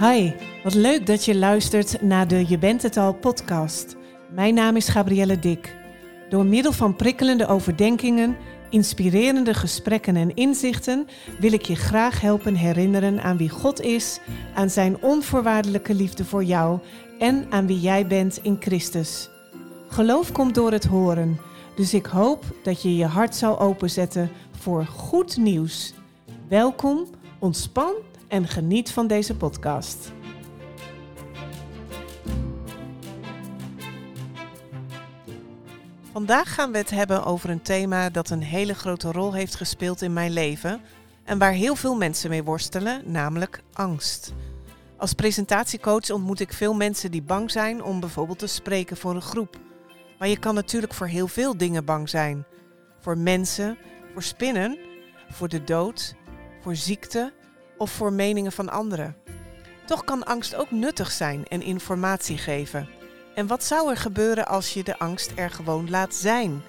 Hi, wat leuk dat je luistert naar de Je bent het al podcast. Mijn naam is Gabrielle Dik. Door middel van prikkelende overdenkingen, inspirerende gesprekken en inzichten wil ik je graag helpen herinneren aan wie God is, aan zijn onvoorwaardelijke liefde voor jou en aan wie jij bent in Christus. Geloof komt door het horen, dus ik hoop dat je je hart zal openzetten voor goed nieuws. Welkom, ontspan en geniet van deze podcast. Vandaag gaan we het hebben over een thema dat een hele grote rol heeft gespeeld in mijn leven en waar heel veel mensen mee worstelen, namelijk angst. Als presentatiecoach ontmoet ik veel mensen die bang zijn om bijvoorbeeld te spreken voor een groep. Maar je kan natuurlijk voor heel veel dingen bang zijn. Voor mensen, voor spinnen, voor de dood, voor ziekte of voor meningen van anderen. Toch kan angst ook nuttig zijn en informatie geven. En wat zou er gebeuren als je de angst er gewoon laat zijn?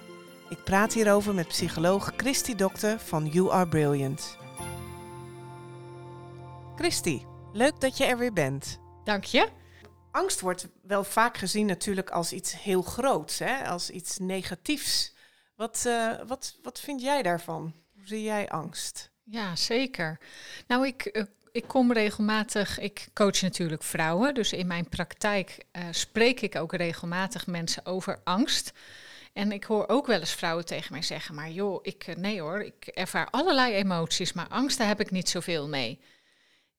Ik praat hierover met psycholoog Christy Dokter van You Are Brilliant. Christy, leuk dat je er weer bent. Dank je. Angst wordt wel vaak gezien natuurlijk als iets heel groots, hè? als iets negatiefs. Wat, uh, wat, wat vind jij daarvan? Hoe zie jij angst? Ja, zeker. Nou, ik, uh, ik kom regelmatig, ik coach natuurlijk vrouwen, dus in mijn praktijk uh, spreek ik ook regelmatig mensen over angst. En ik hoor ook wel eens vrouwen tegen mij zeggen, maar joh, ik, nee hoor, ik ervaar allerlei emoties, maar angst, daar heb ik niet zoveel mee.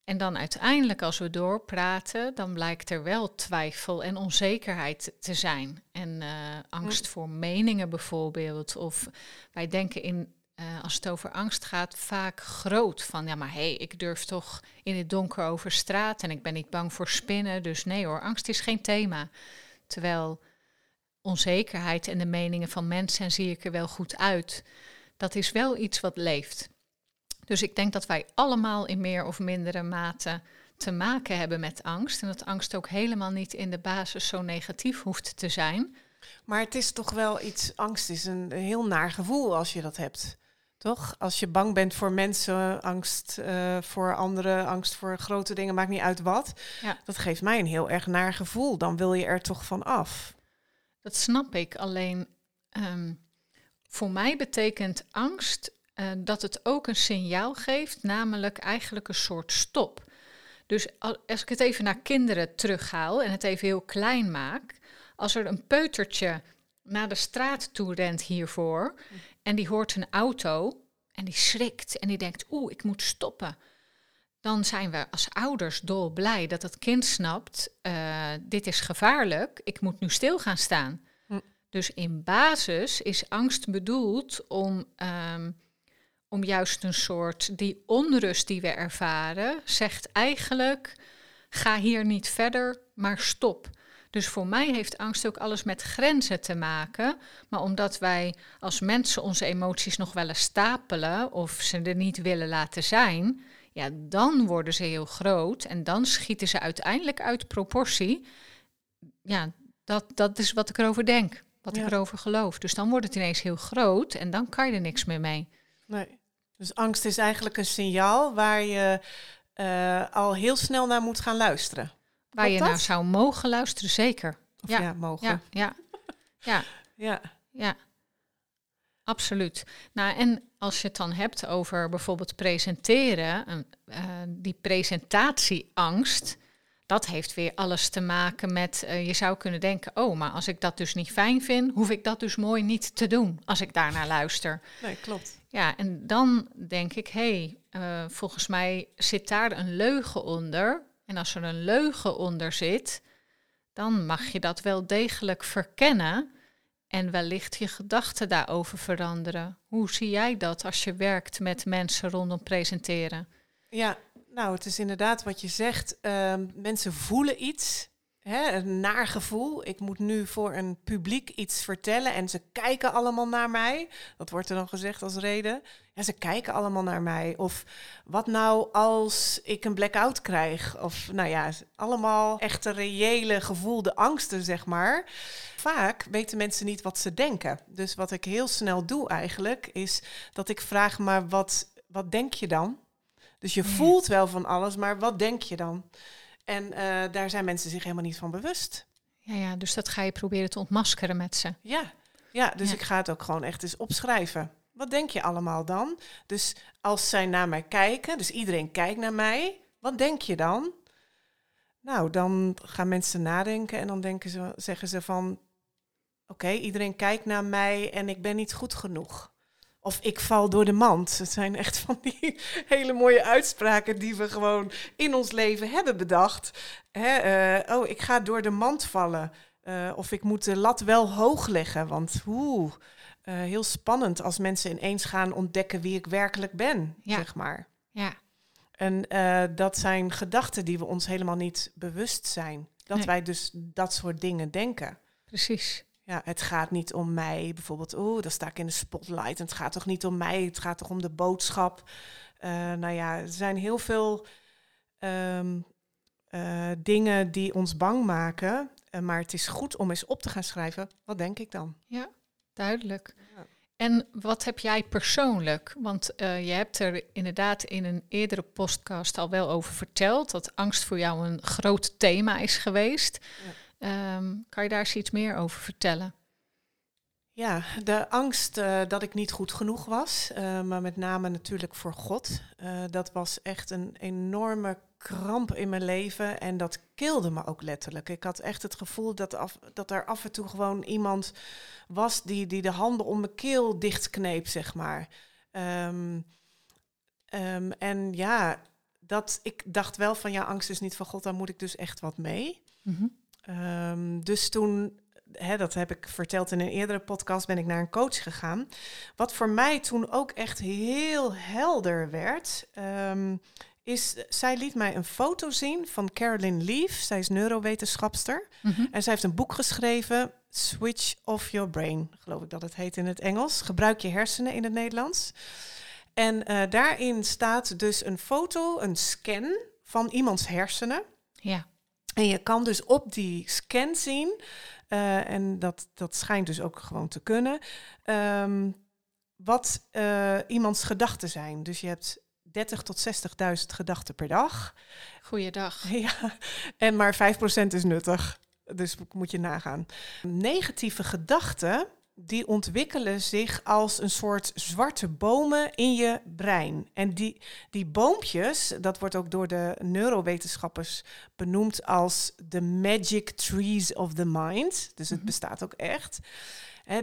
En dan uiteindelijk, als we doorpraten, dan blijkt er wel twijfel en onzekerheid te zijn. En uh, angst voor meningen bijvoorbeeld. Of wij denken in, uh, als het over angst gaat, vaak groot. Van ja, maar hé, hey, ik durf toch in het donker over straat en ik ben niet bang voor spinnen. Dus nee hoor, angst is geen thema. Terwijl onzekerheid en de meningen van mensen, en zie ik er wel goed uit, dat is wel iets wat leeft. Dus ik denk dat wij allemaal in meer of mindere mate te maken hebben met angst. En dat angst ook helemaal niet in de basis zo negatief hoeft te zijn. Maar het is toch wel iets, angst is een heel naar gevoel als je dat hebt. Toch? Als je bang bent voor mensen, angst uh, voor anderen, angst voor grote dingen, maakt niet uit wat. Ja. Dat geeft mij een heel erg naar gevoel. Dan wil je er toch van af. Dat snap ik. Alleen um, voor mij betekent angst uh, dat het ook een signaal geeft, namelijk eigenlijk een soort stop. Dus als ik het even naar kinderen terughaal en het even heel klein maak, als er een peutertje naar de straat toe rent hiervoor en die hoort een auto en die schrikt en die denkt, oeh, ik moet stoppen. Dan zijn we als ouders dolblij dat het kind snapt, uh, dit is gevaarlijk, ik moet nu stil gaan staan. Hm. Dus in basis is angst bedoeld om um, om juist een soort die onrust die we ervaren, zegt eigenlijk: ga hier niet verder, maar stop. Dus voor mij heeft angst ook alles met grenzen te maken. Maar omdat wij als mensen onze emoties nog wel eens stapelen of ze er niet willen laten zijn, ja, dan worden ze heel groot en dan schieten ze uiteindelijk uit proportie. Ja, dat, dat is wat ik erover denk, wat ja. ik erover geloof. Dus dan wordt het ineens heel groot en dan kan je er niks meer mee. Nee. Dus angst is eigenlijk een signaal waar je uh, al heel snel naar moet gaan luisteren. Waar je dat? naar zou mogen luisteren, zeker. Of ja, ja mogen. Ja, ja, ja. ja. ja. Absoluut. Nou, en als je het dan hebt over bijvoorbeeld presenteren, uh, die presentatieangst, dat heeft weer alles te maken met, uh, je zou kunnen denken, oh, maar als ik dat dus niet fijn vind, hoef ik dat dus mooi niet te doen als ik daarnaar luister. Nee, klopt. Ja, en dan denk ik, hé, hey, uh, volgens mij zit daar een leugen onder. En als er een leugen onder zit, dan mag je dat wel degelijk verkennen en wellicht je gedachten daarover veranderen. Hoe zie jij dat als je werkt met mensen rondom presenteren? Ja, nou, het is inderdaad wat je zegt. Uh, mensen voelen iets, hè, een naar gevoel. Ik moet nu voor een publiek iets vertellen en ze kijken allemaal naar mij. Dat wordt er dan gezegd als reden. Ja, ze kijken allemaal naar mij. Of wat nou als ik een blackout krijg? Of nou ja, allemaal echte reële gevoelde angsten, zeg maar. Vaak weten mensen niet wat ze denken. Dus wat ik heel snel doe eigenlijk, is dat ik vraag maar wat, wat denk je dan? Dus je voelt wel van alles, maar wat denk je dan? En eh, daar zijn mensen zich helemaal niet van bewust. Ja, ja, dus dat ga je proberen te ontmaskeren met ze. Ja, ja dus Ja. ik ga het ook gewoon echt eens opschrijven. Wat denk je allemaal dan? Dus als zij naar mij kijken, dus iedereen kijkt naar mij, wat denk je dan? Nou, dan gaan mensen nadenken en dan denken ze, zeggen ze van, oké, iedereen kijkt naar mij en ik ben niet goed genoeg. Of ik val door de mand. Het zijn echt van die hele mooie uitspraken die we gewoon in ons leven hebben bedacht. Hè, eh, oh, ik ga door de mand vallen. Eh, of ik moet de lat wel hoog leggen. Want oeh, eh, heel spannend als mensen ineens gaan ontdekken wie ik werkelijk ben, Ja. zeg maar. Ja, En dat zijn gedachten die we ons helemaal niet bewust zijn. Dat Nee. wij dus dat soort dingen denken. precies. Ja, het gaat niet om mij. Bijvoorbeeld, oeh, dan sta ik in de spotlight. En het gaat toch niet om mij, het gaat toch om de boodschap. Eh, nou ja, er zijn heel veel ehm, eh, dingen die ons bang maken. Eh, maar het is goed om eens op te gaan schrijven. Wat denk ik dan? Ja, duidelijk. Ja. En wat heb jij persoonlijk? Want je hebt er inderdaad in een eerdere podcast al wel over verteld dat angst voor jou een groot thema is geweest. Ehm, kan je daar eens iets meer over vertellen? Ja, de angst eh, dat ik niet goed genoeg was, eh, maar met name natuurlijk voor God. eh, dat was echt een enorme kramp in mijn leven en dat kilde me ook letterlijk. Ik had echt het gevoel dat, af, dat er af en toe gewoon iemand was die, die de handen om mijn keel dichtkneep, zeg maar. Ehm, ehm, en ja, dat, ik dacht wel van ja, angst is niet van God, daar moet ik dus echt wat mee. Mhm. Ehm, dus toen, hè, dat heb ik verteld in een eerdere podcast, ben ik naar een coach gegaan. Wat voor mij toen ook echt heel helder werd, ehm, is, zij liet mij een foto zien van Carolyn Leaf. Zij is neurowetenschapster. Mhm. En zij heeft een boek geschreven, Switch Off Your Brain, geloof ik dat het heet in het Engels. Gebruik je hersenen in het Nederlands. En eh, daarin staat dus een foto, een scan van iemands hersenen. Ja, En je kan dus op die scan zien, eh, en dat, dat schijnt dus ook gewoon te kunnen, ehm, wat eh, iemands gedachten zijn. Dus je hebt 30 tot 60.000 gedachten per dag. goeiedag. Ja, en maar 5% is nuttig. Dus moet je nagaan. Negatieve gedachten, die ontwikkelen zich als een soort zwarte bomen in je brein. En die, die boompjes, dat wordt ook door de neurowetenschappers benoemd als de magic trees of the mind. Dus het Mhm. bestaat ook echt.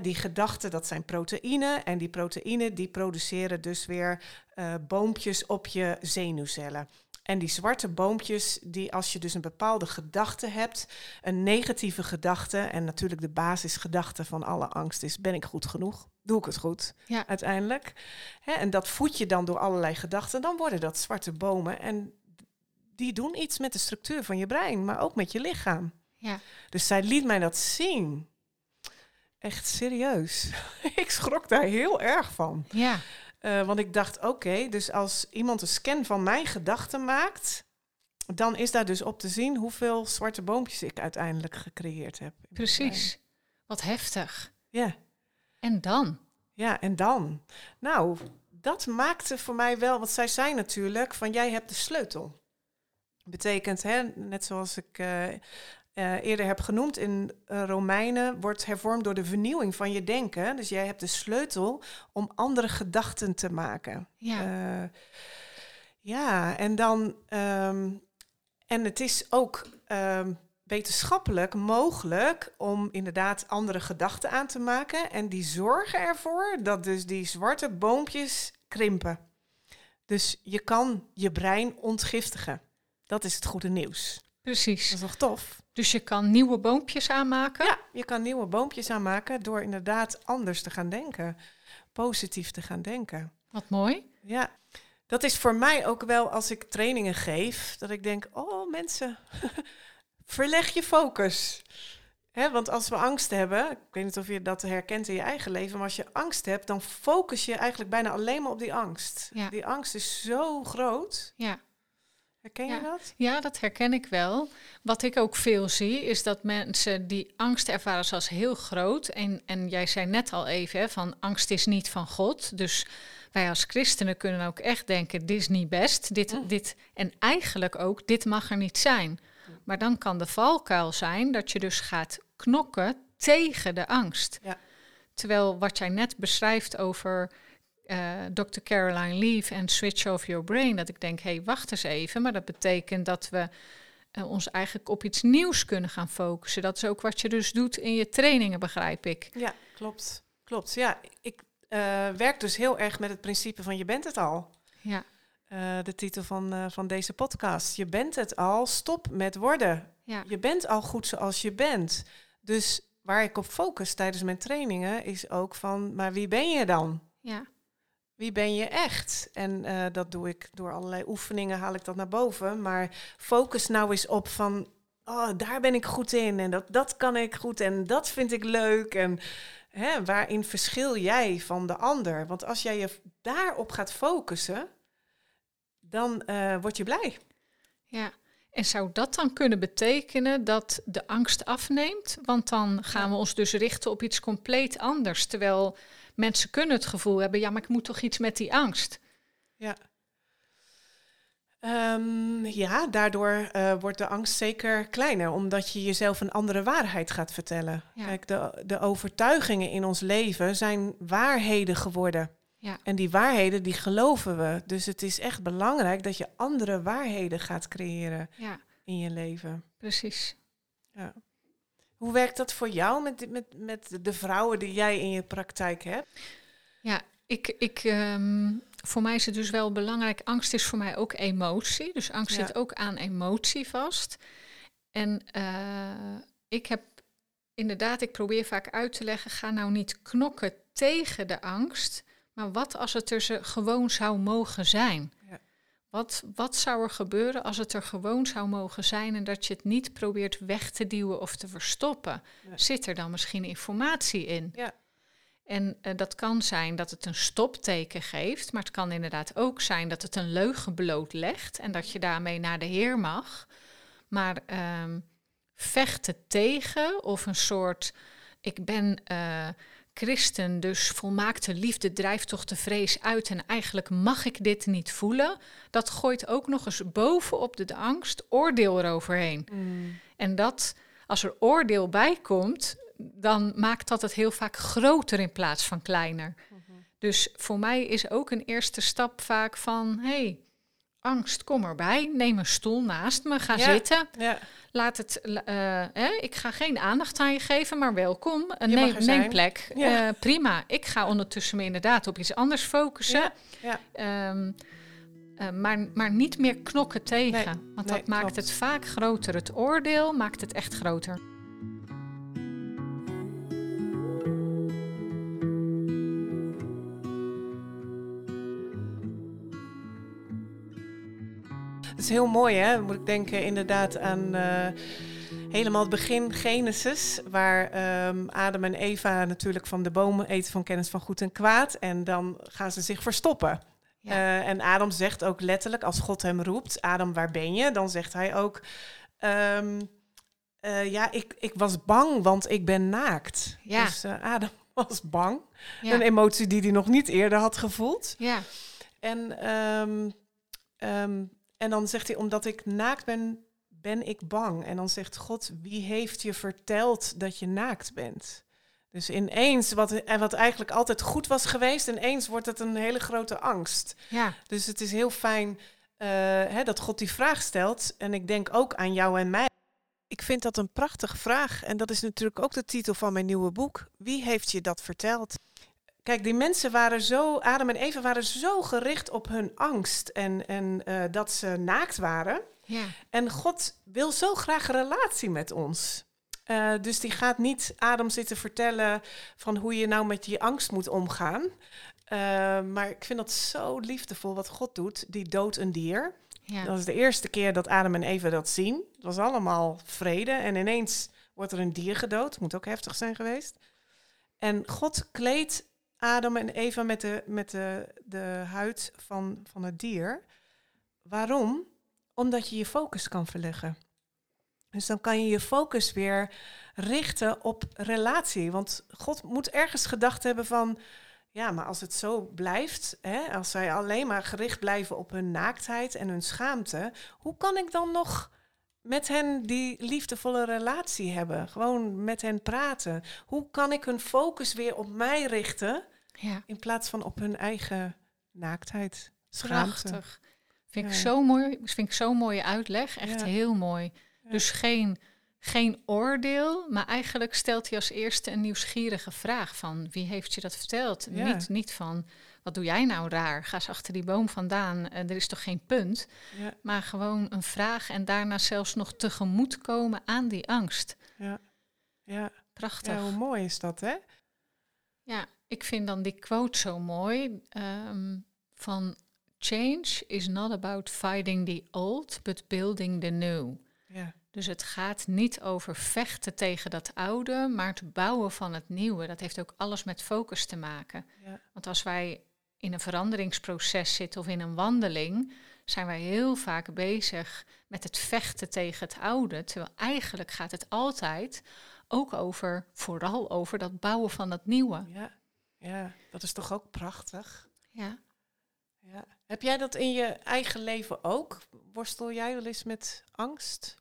Die gedachten, dat zijn proteïnen. En die proteïnen die produceren dus weer eh, boompjes op je zenuwcellen. En die zwarte boompjes, die als je dus een bepaalde gedachte hebt, een negatieve gedachte, en natuurlijk de basisgedachte van alle angst is, ben ik goed genoeg? Doe ik het goed? Ja. Uiteindelijk. Hè, en dat voed je dan door allerlei gedachten, dan worden dat zwarte bomen. En die doen iets met de structuur van je brein, maar ook met je lichaam. Ja, Dus zij liet mij dat zien. Echt serieus. ik schrok daar heel erg van. ja, Eh, want ik dacht, oké, dus als iemand een scan van mijn gedachten maakt, dan is daar dus op te zien hoeveel zwarte boompjes ik uiteindelijk gecreëerd heb. precies. Wat heftig. Ja, En dan? ja, en dan? Nou, dat maakte voor mij wel, want zij zei natuurlijk van jij hebt de sleutel. Betekent, hè, net zoals ik eh, eh, eerder heb genoemd, in eh, Romeinen wordt hervormd door de vernieuwing van je denken. Dus jij hebt de sleutel om andere gedachten te maken. Ja, Eh, ja, en dan. ehm, en het is ook ehm, wetenschappelijk mogelijk om inderdaad andere gedachten aan te maken. En die zorgen ervoor dat dus die zwarte boompjes krimpen. Dus je kan je brein ontgiftigen. Dat is het goede nieuws. precies. Dat is toch tof? Dus je kan nieuwe boompjes aanmaken? Ja, je kan nieuwe boompjes aanmaken door inderdaad anders te gaan denken. Positief te gaan denken. Wat mooi. Ja, dat is voor mij ook wel als ik trainingen geef, dat ik denk, oh mensen, verleg je focus. Want als we angst hebben, ik weet niet of je dat herkent in je eigen leven, maar als je angst hebt, dan focus je eigenlijk bijna alleen maar op die angst. Ja. Die angst is zo groot. Ja. Herken Ja. je dat? Ja, dat herken ik wel. Wat ik ook veel zie, is dat mensen die angst ervaren als heel groot. En, en jij zei net al even, hè, van angst is niet van God. Dus wij als christenen kunnen ook echt denken, dit is niet best. Dit, Mm. dit, en eigenlijk ook, dit mag er niet zijn. Maar dan kan de valkuil zijn dat je dus gaat knokken tegen de angst. Ja. Terwijl wat jij net beschrijft over uh, Dr. Caroline Leaf en Switch Off Your Brain, dat ik denk, hé, hey, wacht eens even. Maar dat betekent dat we uh, ons eigenlijk op iets nieuws kunnen gaan focussen. Dat is ook wat je dus doet in je trainingen, begrijp ik. Ja, klopt. Klopt. Ja, ik uh, werk dus heel erg met het principe van je bent het al. Ja. de titel van, van deze podcast. Je bent het al, stop met worden. Ja. Je bent al goed zoals je bent. Dus waar ik op focus tijdens mijn trainingen is ook van, maar wie ben je dan? Ja. Wie ben je echt? En uh, dat doe ik door allerlei oefeningen, haal ik dat naar boven. Maar focus nou eens op van, oh, daar ben ik goed in en dat, dat kan ik goed en dat vind ik leuk. En hè, waarin verschil jij van de ander? Want als jij je daarop gaat focussen, dan uh, word je blij. Ja, en zou dat dan kunnen betekenen dat de angst afneemt? Want dan gaan we ons dus richten op iets compleet anders. Terwijl mensen kunnen het gevoel hebben, ja, maar ik moet toch iets met die angst. Ja. Um, ja, daardoor uh, wordt de angst zeker kleiner, omdat je jezelf een andere waarheid gaat vertellen. Ja. Kijk, de, de overtuigingen in ons leven zijn waarheden geworden. Ja. En die waarheden, die geloven we. Dus het is echt belangrijk dat je andere waarheden gaat creëren ja. in je leven. Precies. Ja. Hoe werkt dat voor jou met, met, met de vrouwen die jij in je praktijk hebt? Ja, ik, ik, um, voor mij is het dus wel belangrijk. Angst is voor mij ook emotie. Dus angst Ja. zit ook aan emotie vast. En uh, ik heb inderdaad, ik probeer vaak uit te leggen: ga nou niet knokken tegen de angst. Maar wat als het er ze gewoon zou mogen zijn? Wat, wat zou er gebeuren als het er gewoon zou mogen zijn en dat je het niet probeert weg te duwen of te verstoppen? Ja. Zit er dan misschien informatie in? Ja. En uh, dat kan zijn dat het een stopteken geeft, maar het kan inderdaad ook zijn dat het een leugen blootlegt en dat je daarmee naar de Heer mag. Maar um, vechten tegen of een soort, ik ben uh, christen, dus volmaakte liefde drijft toch de vrees uit en eigenlijk mag ik dit niet voelen, dat gooit ook nog eens bovenop de, de angst oordeel eroverheen. Mm. En dat, als er oordeel bij komt, dan maakt dat het heel vaak groter in plaats van kleiner. Mm -hmm. Dus voor mij is ook een eerste stap vaak van, hey, angst, kom erbij, neem een stoel naast me, ga Ja. zitten. Ja. Laat het, uh, hè, ik ga geen aandacht aan je geven, maar welkom. Je mag neem, neem plek. Ja. Uh, prima. Ik ga ondertussen me inderdaad op iets anders focussen. Um, uh, maar, maar niet meer knokken tegen. Nee, want nee, dat maakt klopt. het vaak groter. Het oordeel maakt het echt groter. Is heel mooi, hè? Moet ik denken inderdaad aan uh, helemaal het begin Genesis, waar um, Adam en Eva natuurlijk van de bomen eten van kennis van goed en kwaad. En dan gaan ze zich verstoppen. Ja. Uh, en Adam zegt ook letterlijk, als God hem roept, Adam, waar ben je? Dan zegt hij ook, um, uh, ja, ik, ik was bang, want ik ben naakt. Ja. Dus Adam was bang. Ja. Een emotie die hij nog niet eerder had gevoeld. Ja. En, um, en dan zegt hij, omdat ik naakt ben, ben ik bang. En dan zegt God, wie heeft je verteld dat je naakt bent? Dus ineens, wat, wat eigenlijk altijd goed was geweest, ineens wordt het een hele grote angst. Ja. Dus het is heel fijn uh, hè, dat God die vraag stelt. En ik denk ook aan jou en mij. Ik vind dat een prachtige vraag. En dat is natuurlijk ook de titel van mijn nieuwe boek. Wie heeft je dat verteld? Kijk, die mensen waren zo, Adam en Eva waren zo gericht op hun angst en, en uh, dat ze naakt waren. Ja. En God wil zo graag een relatie met ons. Uh, dus die gaat niet Adam zitten vertellen van hoe je nou met die angst moet omgaan. Uh, maar ik vind dat zo liefdevol wat God doet. Die doodt een dier. Ja. Dat is de eerste keer dat Adam en Eva dat zien. Het was allemaal vrede en ineens wordt er een dier gedood. Moet ook heftig zijn geweest. En God kleedt Adam en Eva met de, met de, de huid van, van het dier. Waarom? Omdat je je focus kan verleggen. Dus dan kan je je focus weer richten op relatie. Want God moet ergens gedacht hebben van... Ja, maar als het zo blijft, hè, als zij alleen maar gericht blijven op hun naaktheid en hun schaamte... hoe kan ik dan nog met hen die liefdevolle relatie hebben. Gewoon met hen praten. Hoe kan ik hun focus weer op mij richten Ja, in plaats van op hun eigen naaktheid? Schaamte. prachtig. Vind ik zo mooi. Vind ik zo'n mooie uitleg. Echt Ja. heel mooi. Dus geen, geen oordeel, maar eigenlijk stelt hij als eerste een nieuwsgierige vraag van wie heeft je dat verteld? Niet, niet van wat doe jij nou raar? Ga eens achter die boom vandaan. Eh, er is toch geen punt? Maar gewoon een vraag en daarna zelfs nog tegemoetkomen aan die angst. ja, ja. Prachtig. ja, hoe mooi is dat, hè? Ja, ik vind dan die quote zo mooi ehm, van change is not about fighting the old, but building the new. Ja, Dus het gaat niet over vechten tegen dat oude, maar het bouwen van het nieuwe. Dat heeft ook alles met focus te maken. ja, Want als wij in een veranderingsproces zitten of in een wandeling, zijn wij heel vaak bezig met het vechten tegen het oude. Terwijl eigenlijk gaat het altijd ook over, vooral over dat bouwen van het nieuwe. ja, ja. Dat is toch ook prachtig? Ja. Ja. Heb jij dat in je eigen leven ook? Worstel jij wel eens met angst?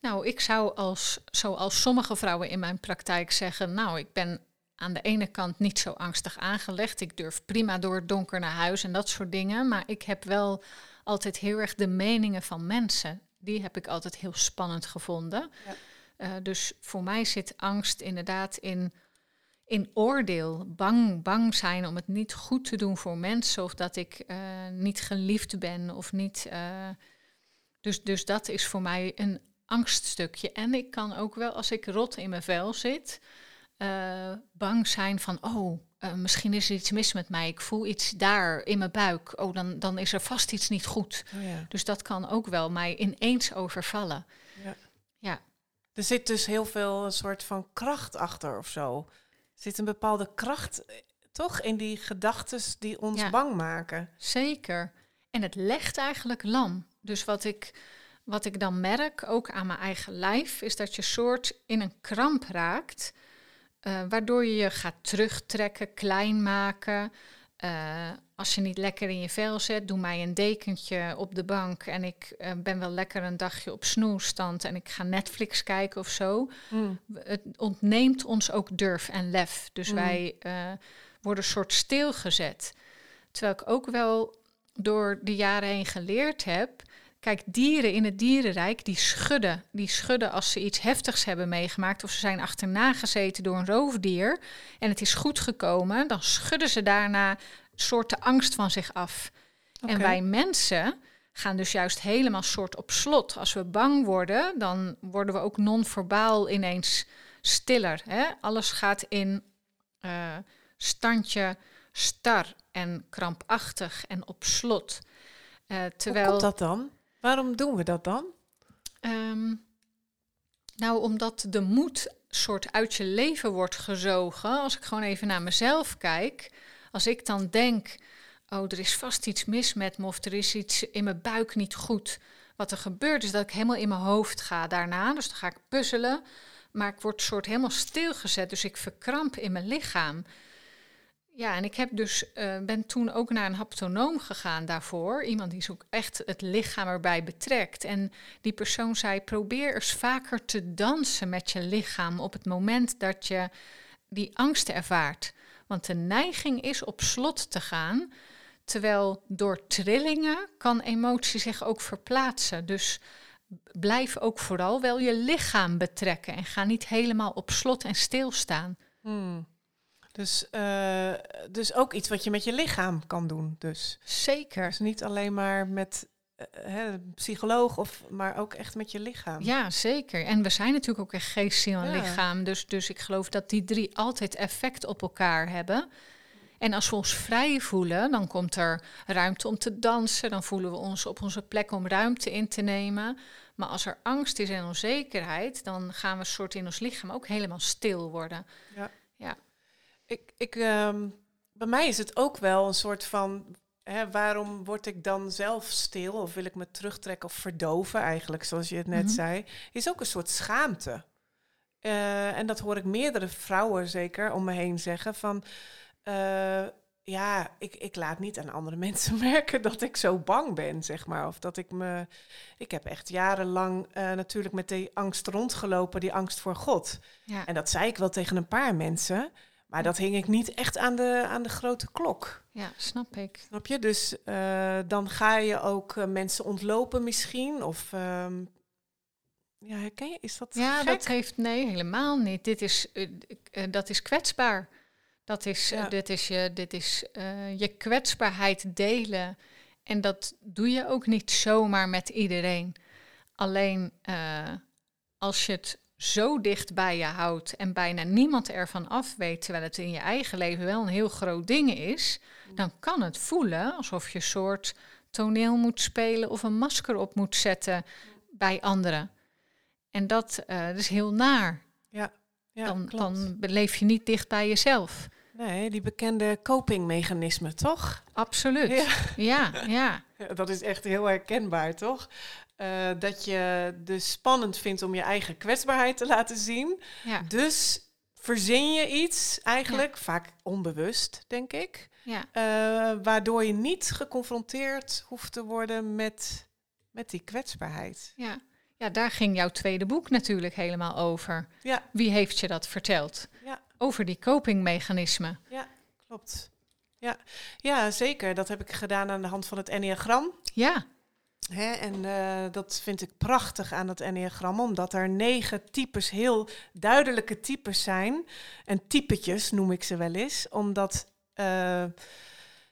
Nou, ik zou als, zoals sommige vrouwen in mijn praktijk zeggen, nou, ik ben aan de ene kant niet zo angstig aangelegd. Ik durf prima door het donker naar huis en dat soort dingen. Maar ik heb wel altijd heel erg de meningen van mensen. Die heb ik altijd heel spannend gevonden. Ja. Eh, dus voor mij zit angst inderdaad in, in oordeel. Bang, bang zijn om het niet goed te doen voor mensen. Of dat ik eh, niet geliefd ben of niet. eh, dus, dus dat is voor mij een angststukje. En ik kan ook wel, als ik rot in mijn vel zit, eh, bang zijn van, oh, misschien is er iets mis met mij. Ik voel iets daar in mijn buik. Oh, dan, dan is er vast iets niet goed. Oh ja. Dus dat kan ook wel mij ineens overvallen. ja. Ja. Er zit dus heel veel een soort van kracht achter of zo. Er zit een bepaalde kracht, eh, toch, in die gedachten die ons Ja. bang maken. Zeker. En het legt eigenlijk lam. Dus wat ik, wat ik dan merk, ook aan mijn eigen lijf, is dat je soort in een kramp raakt. eh, waardoor je je gaat terugtrekken, klein maken. Eh, als je niet lekker in je vel zet, doe mij een dekentje op de bank. En ik eh, ben wel lekker een dagje op snoerstand en ik ga Netflix kijken of zo. Mm. Het ontneemt ons ook durf en lef. Dus Mm. wij eh, worden een soort stilgezet. Terwijl ik ook wel door de jaren heen geleerd heb. Kijk, dieren in het dierenrijk, die schudden. Die schudden als ze iets heftigs hebben meegemaakt. Of ze zijn achterna gezeten door een roofdier. En het is goed gekomen. Dan schudden ze daarna soorten angst van zich af. En wij mensen gaan dus juist helemaal soort op slot. Als we bang worden, dan worden we ook non-verbaal ineens stiller. Hè? Alles gaat in eh, standje star en krampachtig en op slot. Eh, Hoe terwijl, komt dat dan? Waarom doen we dat dan? Ehm, nou, omdat de moed soort uit je leven wordt gezogen. Als ik gewoon even naar mezelf kijk. Als ik dan denk, oh, er is vast iets mis met me of er is iets in mijn buik niet goed. Wat er gebeurt is dat ik helemaal in mijn hoofd ga daarna. Dus dan ga ik puzzelen. Maar ik word soort helemaal stilgezet. Dus ik verkramp in mijn lichaam. Ja, en ik heb dus, eh, ben toen ook naar een haptonoom gegaan daarvoor. Iemand die ook echt het lichaam erbij betrekt. En die persoon zei: probeer eens vaker te dansen met je lichaam op het moment dat je die angst ervaart. Want de neiging is op slot te gaan. Terwijl door trillingen kan emotie zich ook verplaatsen. Dus blijf ook vooral wel je lichaam betrekken. En ga niet helemaal op slot en stilstaan. Hmm. Dus, eh, dus ook iets wat je met je lichaam kan doen. Dus, Zeker. dus niet alleen maar met een psycholoog, of, maar ook echt met je lichaam. Ja, zeker. En we zijn natuurlijk ook echt geest, ziel en Ja. lichaam. Dus, dus ik geloof dat die drie altijd effect op elkaar hebben. En als we ons vrij voelen, dan komt er ruimte om te dansen. Dan voelen we ons op onze plek om ruimte in te nemen. Maar als er angst is en onzekerheid, dan gaan we soort in ons lichaam ook helemaal stil worden. Ik, ik, ehm, bij mij is het ook wel een soort van. Hè, waarom word ik dan zelf stil? Of wil ik me terugtrekken of verdoven, eigenlijk, zoals je het net Mhm. zei? Is ook een soort schaamte. Eh, en dat hoor ik meerdere vrouwen zeker om me heen zeggen. Van, eh, ja, ik, ik laat niet aan andere mensen merken dat ik zo bang ben, zeg maar. Of dat ik me. Ik heb echt jarenlang eh, natuurlijk met die angst rondgelopen, die angst voor God. Ja. En dat zei ik wel tegen een paar mensen. Maar dat hing ik niet echt aan de, aan de grote klok. ja, snap ik. Snap je? Dus eh, dan ga je ook eh, mensen ontlopen misschien. Of ehm, ja, herken je? Is dat Ja, gek? dat heeft nee, helemaal niet. Dit is, eh, dat is kwetsbaar. Dat is, Ja. dit is, je, dit is je kwetsbaarheid delen. En dat doe je ook niet zomaar met iedereen. Alleen als je het zo dicht bij je houdt en bijna niemand ervan af weet, terwijl het in je eigen leven wel een heel groot ding is, dan kan het voelen alsof je een soort toneel moet spelen of een masker op moet zetten bij anderen. En dat, eh, dat is heel naar. Ja, ja dan, klopt. dan beleef je niet dicht bij jezelf. Nee, die bekende copingmechanismen, toch? Absoluut. Ja, Ja, Dat is echt heel herkenbaar, toch? Eh, dat je dus spannend vindt om je eigen kwetsbaarheid te laten zien. ja, Dus verzin je iets, eigenlijk, vaak onbewust, denk ik. ja. eh, waardoor je niet geconfronteerd hoeft te worden met, met die kwetsbaarheid. ja. Ja, daar ging jouw tweede boek natuurlijk helemaal over. Ja, Wie heeft je dat verteld? Ja. Over die copingmechanismen. klopt. Ja. ja, zeker. Dat heb ik gedaan aan de hand van het Enneagram. Ja, Hè, en eh, dat vind ik prachtig aan het Enneagram, omdat er negen types, heel duidelijke types zijn. En typetjes noem ik ze wel eens, omdat eh,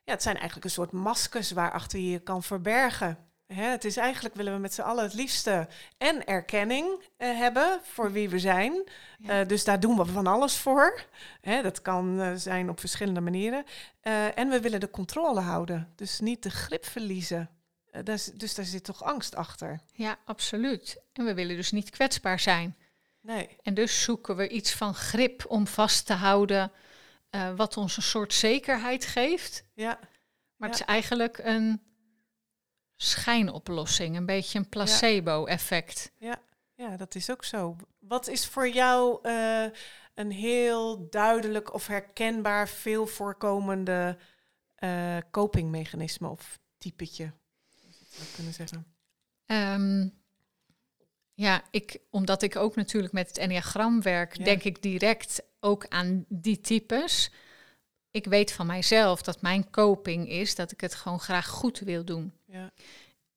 ja, het zijn eigenlijk een soort maskers waarachter je je kan verbergen. Hè, het is eigenlijk, willen we met z'n allen het liefste en erkenning eh, hebben voor wie we zijn. Ja. Dus daar doen we van alles voor. Hè, dat kan zijn op verschillende manieren. En we willen de controle houden, dus niet de grip verliezen. Eh, daar dus daar zit toch angst achter? ja, absoluut. En we willen dus niet kwetsbaar zijn. Nee. En dus zoeken we iets van grip om vast te houden, eh, wat ons een soort zekerheid geeft. Ja, Maar het Ja. is eigenlijk een schijnoplossing, een beetje een placebo-effect. ja, dat is ook zo. Wat is voor jou eh, een heel duidelijk of herkenbaar veel voorkomende eh, copingmechanisme of typetje? Zou kunnen zeggen. Ehm, ja, ik, omdat ik ook natuurlijk met het enneagram werk, Ja. denk ik direct ook aan die types. Ik weet van mijzelf dat mijn coping is dat ik het gewoon graag goed wil doen. Ja,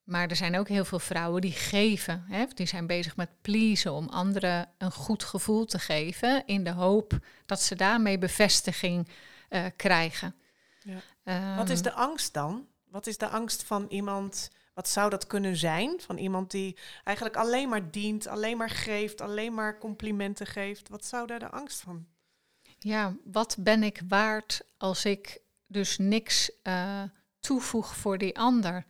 Maar er zijn ook heel veel vrouwen die geven. Hè? Die zijn bezig met pleasen om anderen een goed gevoel te geven. In de hoop dat ze daarmee bevestiging eh, krijgen. Ja. Wat is Ehm, de angst dan? Wat is de angst van iemand? Wat zou dat kunnen zijn? Van iemand die eigenlijk alleen maar dient, alleen maar geeft, alleen maar complimenten geeft. Wat zou daar de angst van? Ja, wat ben ik waard als ik dus niks eh, toevoeg voor die ander?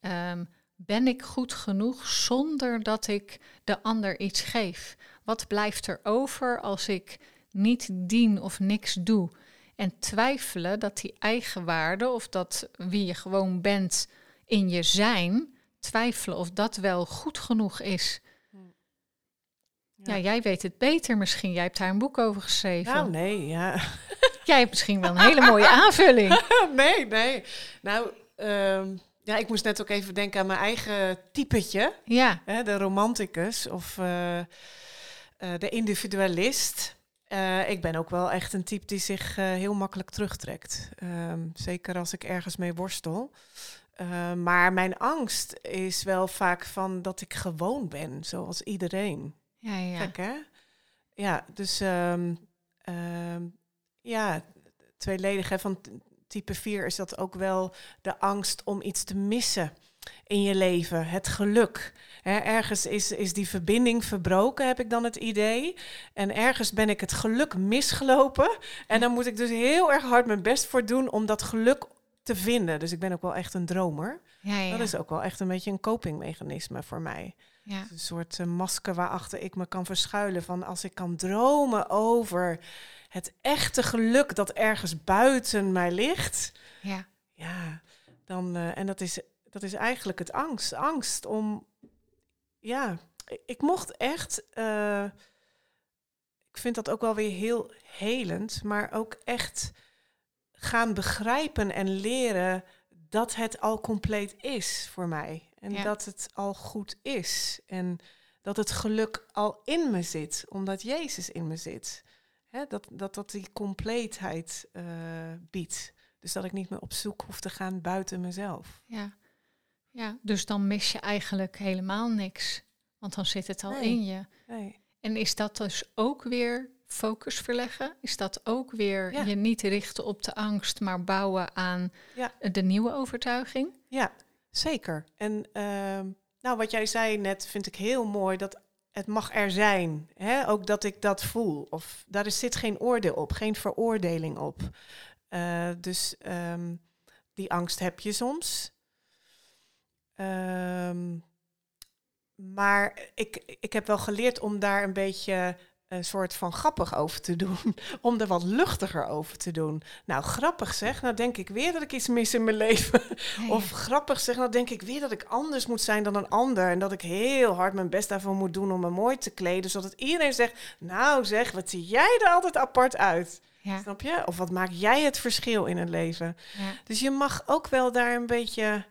Ehm, ben ik goed genoeg zonder dat ik de ander iets geef? Wat blijft er over als ik niet dien of niks doe? En twijfelen dat die eigenwaarde of dat wie je gewoon bent in je zijn, twijfelen of dat wel goed genoeg is. Ja, Ja. jij weet het beter misschien. Jij hebt daar een boek over geschreven. Nou, nee, ja. Jij hebt misschien wel een hele mooie aanvulling. nee, nee. Nou, ehm, ja, ik moest net ook even denken aan mijn eigen typetje. Ja, Hè, de romanticus of eh, eh, de individualist. Eh, ik ben ook wel echt een type die zich heel makkelijk terugtrekt. Ehm, zeker als ik ergens mee worstel. Eh, maar mijn angst is wel vaak van dat ik gewoon ben, zoals iedereen. ja, ja. Gek, hè? Ja, dus ehm, ehm, ja, tweeledig. Hè, van type 4 is dat ook wel de angst om iets te missen in je leven. Het geluk. Hè, ergens is, is die verbinding verbroken, heb ik dan het idee. En ergens ben ik het geluk misgelopen. En dan moet ik dus heel erg hard mijn best voor doen om dat geluk te vinden. Dus ik ben ook wel echt een dromer. ja, ja. Dat is ook wel echt een beetje een copingmechanisme voor mij. ja. Een soort eh, masker waarachter ik me kan verschuilen. Van als ik kan dromen over het echte geluk dat ergens buiten mij ligt. ja. Ja, dan. eh, en dat is, dat is eigenlijk het angst. Angst om. Ja, ik, ik mocht echt. eh, ik vind dat ook wel weer heel helend. Maar ook echt gaan begrijpen en leren dat het al compleet is voor mij. En Ja. dat het al goed is. En dat het geluk al in me zit, omdat Jezus in me zit. Hè, dat, dat dat die compleetheid eh, biedt. Dus dat ik niet meer op zoek hoef te gaan buiten mezelf. Ja. ja, dus dan mis je eigenlijk helemaal niks. Want dan zit het al Nee. in je. Nee. En is dat dus ook weer focus verleggen? Is dat ook weer Ja. je niet richten op de angst, maar bouwen aan Ja. de nieuwe overtuiging? Ja, zeker. En ehm, nou, wat jij zei net vind ik heel mooi. Dat het mag er zijn. Hè? Ook dat ik dat voel. Of daar is- zit geen oordeel op, geen veroordeling op. Eh, dus ehm, die angst heb je soms. Ehm, maar ik, ik heb wel geleerd om daar een beetje een soort van grappig over te doen. Om er wat luchtiger over te doen. Nou, grappig zeg. Nou denk ik weer dat ik iets mis in mijn leven. Of grappig zeg, nou denk ik weer dat ik anders moet zijn dan een ander. En dat ik heel hard mijn best daarvoor moet doen om me mooi te kleden. Zodat iedereen zegt, nou zeg, wat zie jij er altijd apart uit. ja, Snap je? Of wat maak jij het verschil in het leven? ja, Dus je mag ook wel daar een beetje,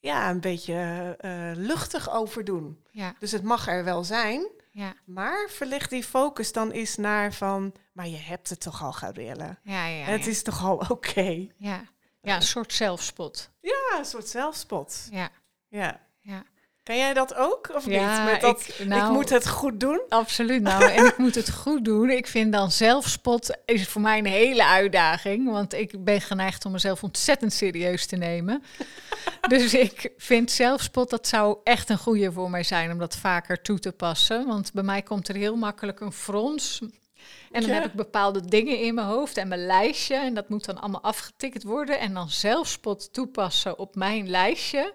ja, een beetje eh, luchtig over doen. ja, Dus het mag er wel zijn. Ja, Maar verleg die focus dan eens naar van, maar je hebt het toch al, Gabrielle? ja, ja, Het ja. is toch al oké? ja. Ja, een soort zelfspot. Ja, een soort zelfspot. Ja, Ja. ja. Kan jij dat ook? Of Ja, niet? Met dat, ik- ik, nou- moet het goed doen? Absoluut. Nou, en ik moet het goed doen. Ik vind dan zelfspot is voor mij een hele uitdaging. Want ik ben geneigd om mezelf ontzettend serieus te nemen. dus ik vind zelfspot, dat zou echt een goede voor mij zijn om dat vaker toe te passen. Want bij mij komt er heel makkelijk een frons. En dan Ja. heb ik bepaalde dingen in mijn hoofd en mijn lijstje. En dat moet dan allemaal afgetikt worden. En dan zelfspot toepassen op mijn lijstje.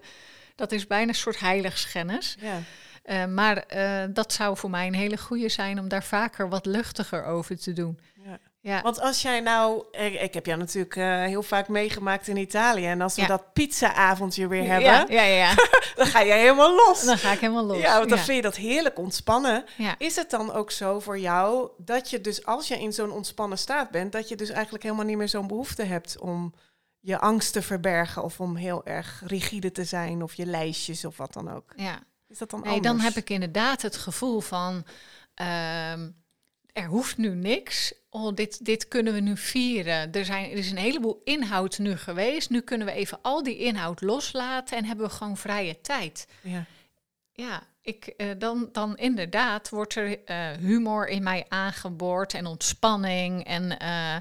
Dat is bijna een soort heiligschennis. Ja. Eh, maar eh, dat zou voor mij een hele goede zijn om daar vaker wat luchtiger over te doen. ja. Ja, Want als jij nou... Ik, ik heb jou natuurlijk eh, heel vaak meegemaakt in Italië. En als we Ja. dat pizza-avondje weer hebben, ja, ja, ja. dan ga jij helemaal los. Dan ga ik helemaal los. Ja, want dan vind je dat heerlijk ontspannen. Is het dan ook zo voor jou dat je dus als je in zo'n ontspannen staat bent, dat je dus eigenlijk helemaal niet meer zo'n behoefte hebt om je angst te verbergen of om heel erg rigide te zijn of je lijstjes of wat dan ook? ja. Is dat dan Nee, anders? dan heb ik inderdaad het gevoel van... ehm, er hoeft nu niks. Oh, dit, dit kunnen we nu vieren. Er, zijn, er is een heleboel inhoud nu geweest. Nu kunnen we even al die inhoud loslaten en hebben we gewoon vrije tijd. Ja. Ja, ik, eh, dan, dan inderdaad wordt er eh, humor in mij aangeboord en ontspanning. En eh,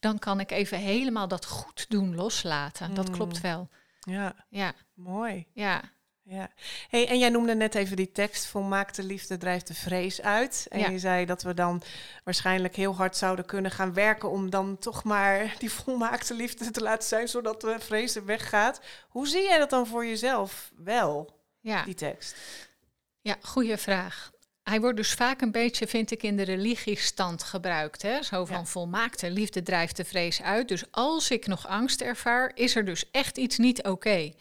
dan kan ik even helemaal dat goed doen loslaten. Dat Mm. klopt wel. ja, Ja, mooi. ja, Ja. Hey, en jij noemde net even die tekst, volmaakte liefde drijft de vrees uit. En Ja. je zei dat we dan waarschijnlijk heel hard zouden kunnen gaan werken om dan toch maar die volmaakte liefde te laten zijn, zodat de vrees er weggaat. Hoe zie jij dat dan voor jezelf wel, ja. die tekst? Ja, goede vraag. Hij wordt dus vaak een beetje, vind ik, in de religiestand gebruikt. Hè? Zo van Ja. volmaakte liefde drijft de vrees uit. Dus als ik nog angst ervaar, is er dus echt iets niet oké.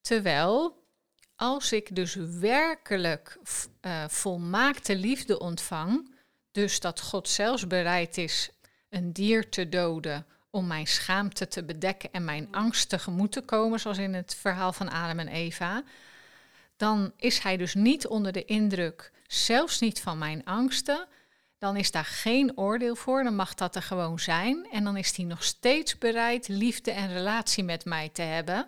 Terwijl, als ik dus werkelijk eh, volmaakte liefde ontvang, dus dat God zelfs bereid is een dier te doden om mijn schaamte te bedekken en mijn angst tegemoet te komen, zoals in het verhaal van Adam en Eva, dan is hij dus niet onder de indruk, zelfs niet van mijn angsten. Dan is daar geen oordeel voor, dan mag dat er gewoon zijn. En dan is hij nog steeds bereid liefde en relatie met mij te hebben.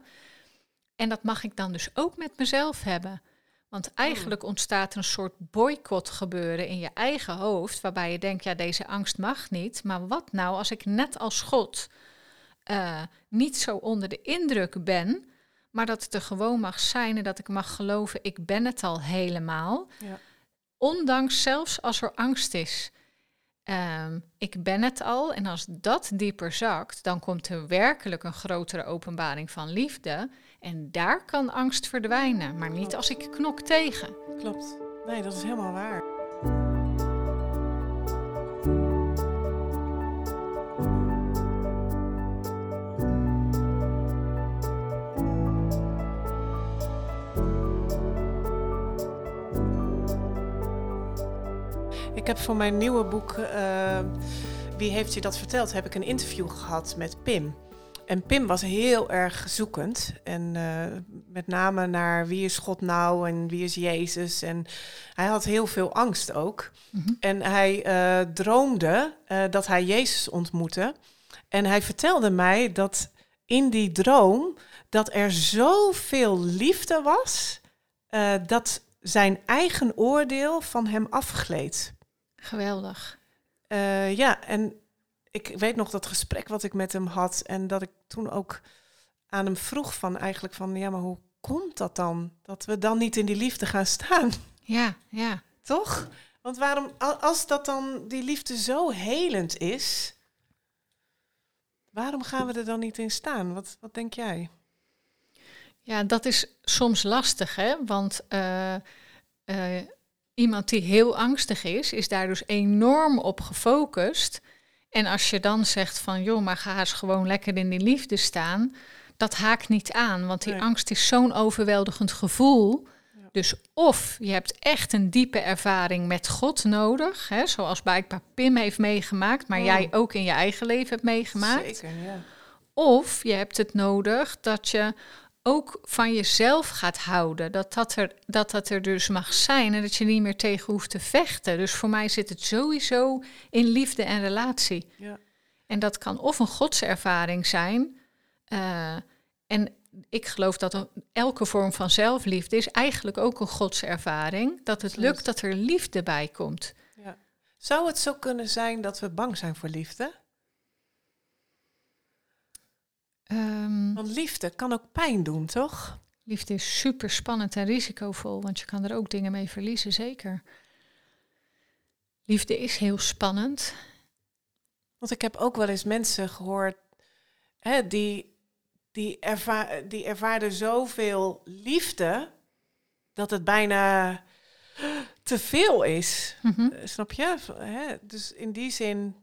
En dat mag ik dan dus ook met mezelf hebben. Want eigenlijk ontstaat een soort boycott gebeuren in je eigen hoofd, waarbij je denkt, ja, deze angst mag niet. Maar wat nou als ik net als God eh, niet zo onder de indruk ben, maar dat het er gewoon mag zijn en dat ik mag geloven, ik ben het al helemaal. Ja. Ondanks zelfs als er angst is. Ehm, ik ben het al en als dat dieper zakt, dan komt er werkelijk een grotere openbaring van liefde. En daar kan angst verdwijnen, maar niet als ik knok tegen. Klopt. Nee, dat is helemaal waar. Ik heb voor mijn nieuwe boek eh, wie heeft je dat verteld? Heb ik een interview gehad met Pim. En Pim was heel erg zoekend. En uh, met name naar wie is God nou en wie is Jezus. En hij had heel veel angst ook. Mhm. En hij uh, droomde dat hij Jezus ontmoette. En hij vertelde mij dat in die droom dat er zoveel liefde was dat zijn eigen oordeel van hem afgleed. Geweldig. ja, en ik weet nog dat gesprek wat ik met hem had en dat ik toen ook aan hem vroeg van eigenlijk van ja, maar hoe komt dat dan? Dat we dan niet in die liefde gaan staan. Ja, ja. Toch? Want waarom, als dat dan die liefde zo helend is, waarom gaan we er dan niet in staan? Wat, wat denk jij? Ja, dat is soms lastig, hè? Want uh, uh, iemand die heel angstig is, is daar dus enorm op gefocust. En als je dan zegt van, joh, maar ga eens gewoon lekker in die liefde staan, dat haakt niet aan, want die angst is zo'n overweldigend gevoel. Ja. Dus of je hebt echt een diepe ervaring met God nodig, hè, zoals blijkbaar Pim heeft meegemaakt, maar oh. jij ook in je eigen leven hebt meegemaakt. Zeker, ja. Of je hebt het nodig dat je ook van jezelf gaat houden. Dat dat, er, dat dat er dus mag zijn en dat je niet meer tegen hoeft te vechten. Dus voor mij zit het sowieso in liefde en relatie. Ja. En dat kan of een godservaring zijn. Uh, en ik geloof dat elke vorm van zelfliefde is eigenlijk ook een godservaring. Dat het lukt dat er liefde bij komt. Ja. Zou het zo kunnen zijn dat we bang zijn voor liefde? Um, Want liefde kan ook pijn doen, toch? Liefde is super spannend en risicovol, want je kan er ook dingen mee verliezen, zeker. Liefde is heel spannend. Want ik heb ook wel eens mensen gehoord hè, die, die, erva die ervaarden zoveel liefde dat het bijna te veel is. Mm -hmm. Snap je? Hè? Dus in die zin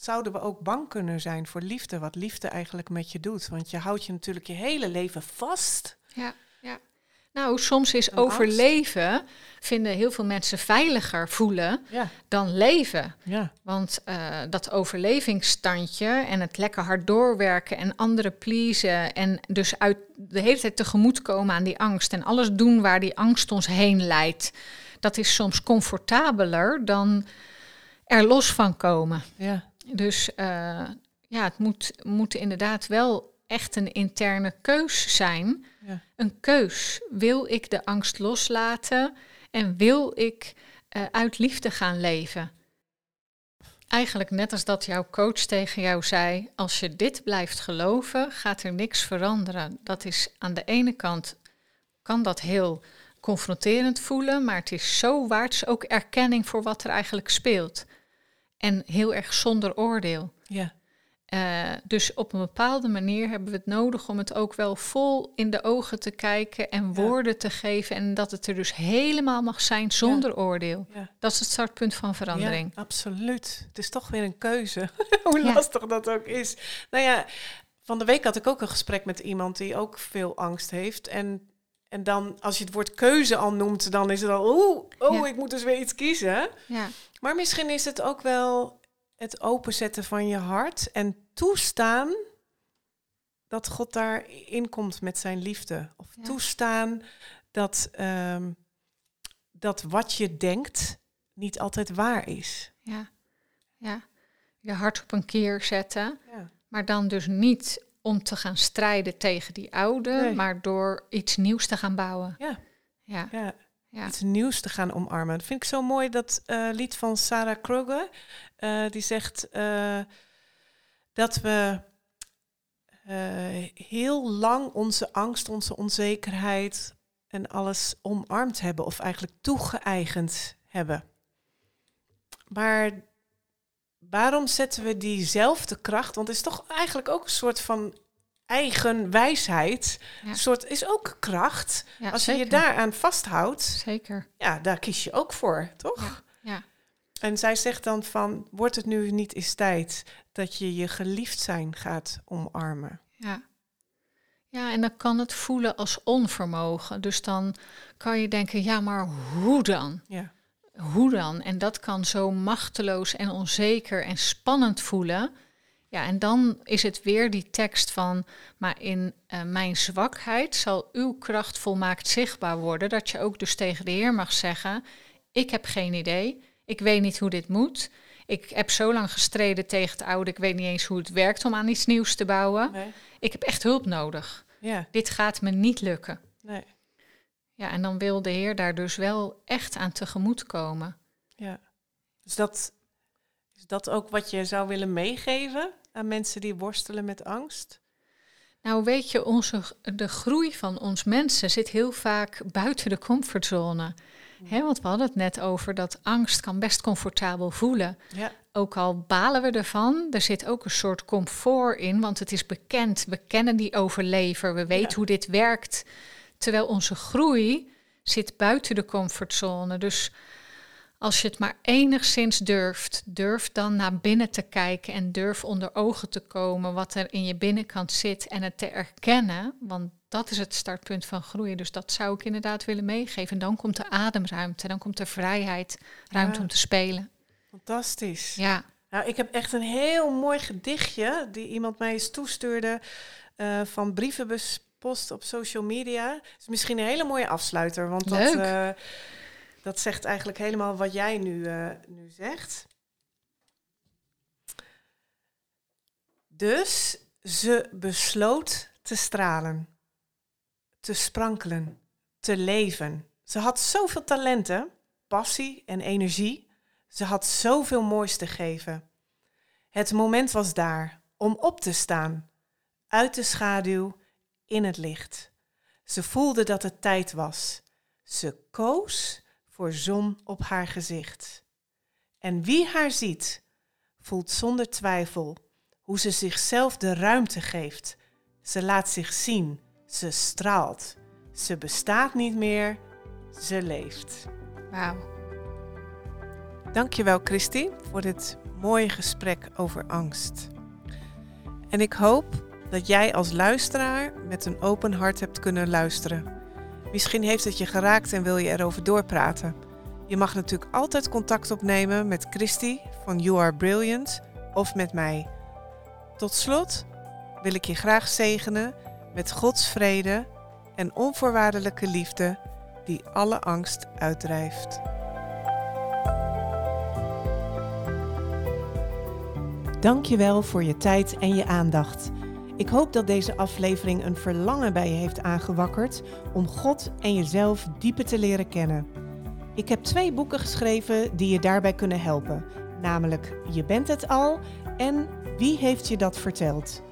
zouden we ook bang kunnen zijn voor liefde, wat liefde eigenlijk met je doet. Want je houdt je natuurlijk je hele leven vast. Ja, ja. Nou, soms is overleven, vinden heel veel mensen veiliger voelen ja. dan leven. Ja. Want uh, dat overlevingsstandje en het lekker hard doorwerken en anderen pleasen en dus uit de hele tijd tegemoet komen aan die angst en alles doen waar die angst ons heen leidt, dat is soms comfortabeler dan er los van komen. Ja. Dus uh, ja, het moet, moet inderdaad wel echt een interne keus zijn. Ja. Een keus. Wil ik de angst loslaten en wil ik uh, uit liefde gaan leven? Eigenlijk net als dat jouw coach tegen jou zei: als je dit blijft geloven, gaat er niks veranderen. Dat is aan de ene kant kan dat heel confronterend voelen, maar het is zo waard, ook erkenning voor wat er eigenlijk speelt. En heel erg zonder oordeel. Ja. Uh, dus op een bepaalde manier hebben we het nodig om het ook wel vol in de ogen te kijken en woorden ja. te geven. En dat het er dus helemaal mag zijn zonder ja. oordeel. Ja. Dat is het startpunt van verandering. Ja, absoluut. Het is toch weer een keuze. Hoe lastig dat ook is. Nou ja, van de week had ik ook een gesprek met iemand die ook veel angst heeft. En, en dan, als je het woord keuze al noemt, dan is het al, oeh, oh, ik moet dus weer iets kiezen. Ja. Maar misschien is het ook wel het openzetten van je hart en toestaan dat God daarin komt met zijn liefde. Of Ja. toestaan dat, ehm, dat wat je denkt niet altijd waar is. Ja. ja. Je hart op een keer zetten. Ja. Maar dan dus niet om te gaan strijden tegen die oude, Nee. maar door iets nieuws te gaan bouwen. Ja. Ja. Ja, Ja. iets nieuws te gaan omarmen. Dat vind ik zo mooi, dat eh, lied van Sarah Kroger. eh, die zegt eh, dat we heel lang onze angst, onze onzekerheid en alles omarmd hebben. Of eigenlijk toegeëigend hebben. Maar waarom zetten we diezelfde kracht? Want het is toch eigenlijk ook een soort van eigen wijsheid. Ja. Een soort is ook kracht. Ja, Als je je daaraan vasthoudt, Zeker. ja, daar kies je ook voor, toch? Ja. Ja. En zij zegt dan van, wordt het nu niet eens tijd dat je je geliefd zijn gaat omarmen? Ja. Ja, en dan kan het voelen als onvermogen. Dus dan kan je denken, ja, maar hoe dan? Ja, hoe dan? En dat kan zo machteloos en onzeker en spannend voelen. Ja, en dan is het weer die tekst van, maar in uh, mijn zwakheid zal uw kracht volmaakt zichtbaar worden. Dat je ook dus tegen de Heer mag zeggen, ik heb geen idee, ik weet niet hoe dit moet. Ik heb zo lang gestreden tegen het oude, ik weet niet eens hoe het werkt om aan iets nieuws te bouwen. Nee. Ik heb echt hulp nodig. Ja. Dit gaat me niet lukken. Nee. Ja, en dan wil de Heer daar dus wel echt aan tegemoet komen. Ja, dus dat is dat ook wat je zou willen meegeven aan mensen die worstelen met angst? Nou, weet je, onze, de groei van ons mensen zit heel vaak buiten de comfortzone. He, want we hadden het net over dat angst kan best comfortabel voelen. Ja. Ook al balen we ervan, er zit ook een soort comfort in, want het is bekend. We kennen die overlever, we weten hoe dit werkt. Terwijl onze groei zit buiten de comfortzone. Dus als je het maar enigszins durft, durf dan naar binnen te kijken en durf onder ogen te komen wat er in je binnenkant zit en het te erkennen. Want dat is het startpunt van groeien. Dus dat zou ik inderdaad willen meegeven. En dan komt de ademruimte, dan komt de vrijheid, ruimte om te spelen. Fantastisch. Ja. Nou, ik heb echt een heel mooi gedichtje die iemand mij eens toestuurde uh, van brievenbuspost op social media. Het is misschien een hele mooie afsluiter, want dat, uh, dat zegt eigenlijk helemaal wat jij nu, uh, nu zegt. Dus ze besloot te stralen te sprankelen, te leven. Ze had zoveel talenten, passie en energie. Ze had zoveel moois te geven. Het moment was daar om op te staan, uit de schaduw, in het licht. Ze voelde dat het tijd was. Ze koos voor zon op haar gezicht. En wie haar ziet, voelt zonder twijfel hoe ze zichzelf de ruimte geeft. Ze laat zich zien ze straalt. Ze bestaat niet meer. Ze leeft. Wauw. Dankjewel Christy voor dit mooie gesprek over angst. En ik hoop dat jij als luisteraar met een open hart hebt kunnen luisteren. Misschien heeft het je geraakt en wil je erover doorpraten. Je mag natuurlijk altijd contact opnemen met Christy van You Are Brilliant of met mij. Tot slot wil ik je graag zegenen met Gods vrede en onvoorwaardelijke liefde die alle angst uitdrijft. Dankjewel voor je tijd en je aandacht. Ik hoop dat deze aflevering een verlangen bij je heeft aangewakkerd om God en jezelf dieper te leren kennen. Ik heb twee boeken geschreven die je daarbij kunnen helpen, namelijk Je bent het al en Wie heeft je dat verteld?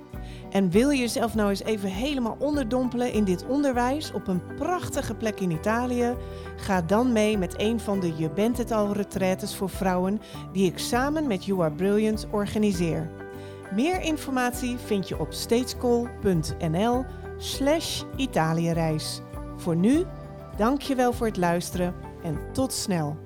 En wil je jezelf nou eens even helemaal onderdompelen in dit onderwijs op een prachtige plek in Italië? Ga dan mee met een van de Je bent het al retraites voor vrouwen die ik samen met You Are Brilliant organiseer. Meer informatie vind je op stagecool.nl slash Italiëreis. Voor nu, dank je wel voor het luisteren en tot snel.